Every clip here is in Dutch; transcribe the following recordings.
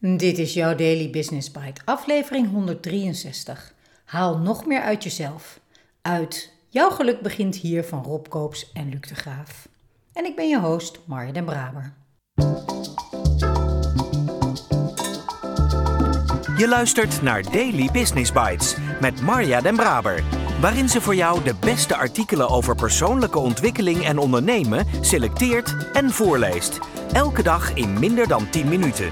Dit is jouw Daily Business Bite, aflevering 163. Haal nog meer uit jezelf. Uit Jouw geluk begint hier van Rob Koops en Luc de Graaf. En ik ben je host, Marja den Braber. Je luistert naar Daily Business Bites met Marja den Braber, waarin ze voor jou de beste artikelen over persoonlijke ontwikkeling en ondernemen selecteert en voorleest. Elke dag in minder dan 10 minuten.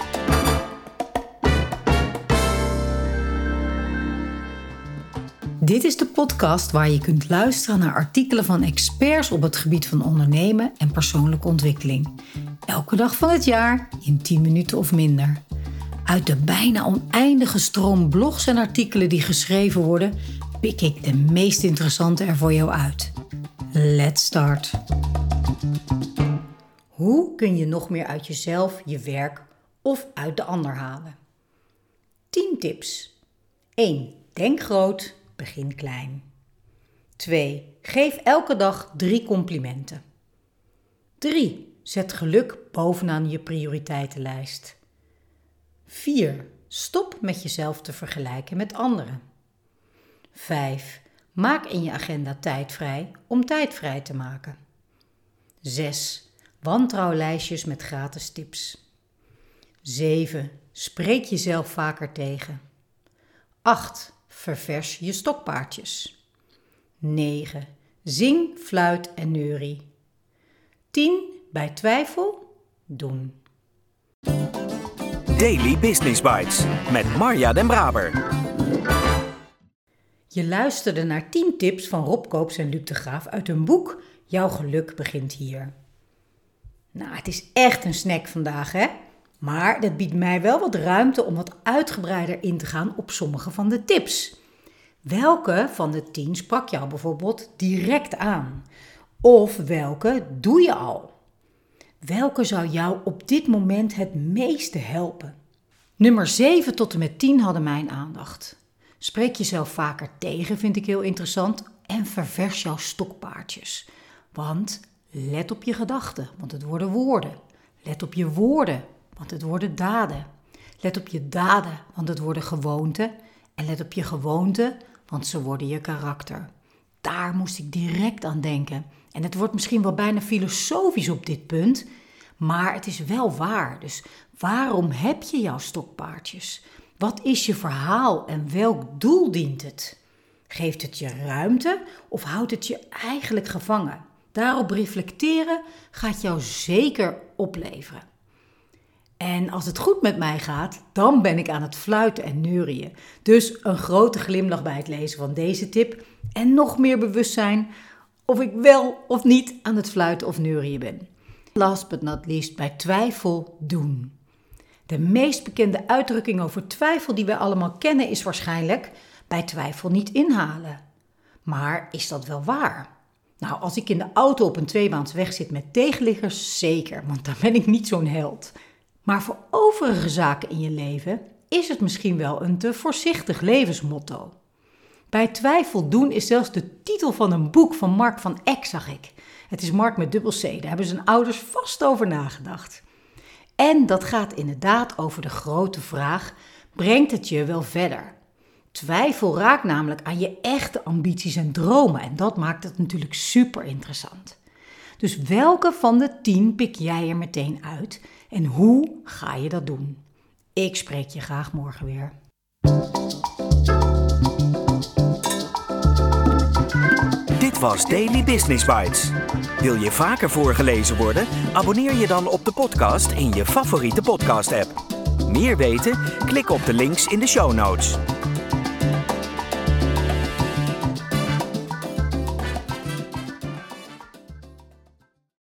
Dit is de podcast waar je kunt luisteren naar artikelen van experts op het gebied van ondernemen en persoonlijke ontwikkeling. Elke dag van het jaar in 10 minuten of minder. Uit de bijna oneindige stroom blogs en artikelen die geschreven worden, pik ik de meest interessante er voor jou uit. Let's start. Hoe kun je nog meer uit jezelf, je werk of uit de ander halen? 10 tips. 1. Denk groot, begin klein. 2. Geef elke dag drie complimenten. 3. Zet geluk bovenaan je prioriteitenlijst. 4. Stop met jezelf te vergelijken met anderen. 5. Maak in je agenda tijd vrij om tijd vrij te maken. 6. Wantrouwlijstjes met gratis tips. 7. Spreek jezelf vaker tegen. 8. Ververs je stokpaardjes. 9. Zing, fluit en neurie. 10. Bij twijfel, doen. Daily Business Bites met Marja den Braber. Je luisterde naar 10 tips van Rob Koops en Luc de Graaf uit hun boek Jouw geluk begint hier. Nou, het is echt een snack vandaag, hè? Maar dat biedt mij wel wat ruimte om wat uitgebreider in te gaan op sommige van de tips. Welke van de 10 sprak jou bijvoorbeeld direct aan? Of welke doe je al? Welke zou jou op dit moment het meeste helpen? Nummer 7 tot en met 10 hadden mijn aandacht. Spreek jezelf vaker tegen, vind ik heel interessant. En ververs jouw stokpaardjes. Want let op je gedachten, want het worden woorden. Let op je woorden, want het worden daden. Let op je daden, want het worden gewoonten. En let op je gewoonten, want ze worden je karakter. Daar moest ik direct aan denken. En het wordt misschien wel bijna filosofisch op dit punt, maar het is wel waar. Dus waarom heb je jouw stokpaardjes? Wat is je verhaal en welk doel dient het? Geeft het je ruimte of houdt het je eigenlijk gevangen? Daarop reflecteren gaat jou zeker opleveren. En als het goed met mij gaat, dan ben ik aan het fluiten en neurieën. Dus een grote glimlach bij het lezen van deze tip en nog meer bewustzijn of ik wel of niet aan het fluiten of neurieën ben. Last but not least, bij twijfel doen. De meest bekende uitdrukking over twijfel die wij allemaal kennen is waarschijnlijk bij twijfel niet inhalen. Maar is dat wel waar? Nou, als ik in de auto op een tweebaansweg zit met tegenliggers, zeker, want dan ben ik niet zo'n held. Maar voor overige zaken in je leven is het misschien wel een te voorzichtig levensmotto. Bij twijfel doen is zelfs de titel van een boek van Mark van Eck, zag ik. Het is Mark met dubbel C, daar hebben zijn ouders vast over nagedacht. En dat gaat inderdaad over de grote vraag: brengt het je wel verder? Twijfel raakt namelijk aan je echte ambities en dromen en dat maakt het natuurlijk super interessant. Dus welke van de tien pik jij er meteen uit en hoe ga je dat doen? Ik spreek je graag morgen weer. Dit was Daily Business Bites. Wil je vaker voorgelezen worden? Abonneer je dan op de podcast in je favoriete podcast-app. Meer weten? Klik op de links in de show notes.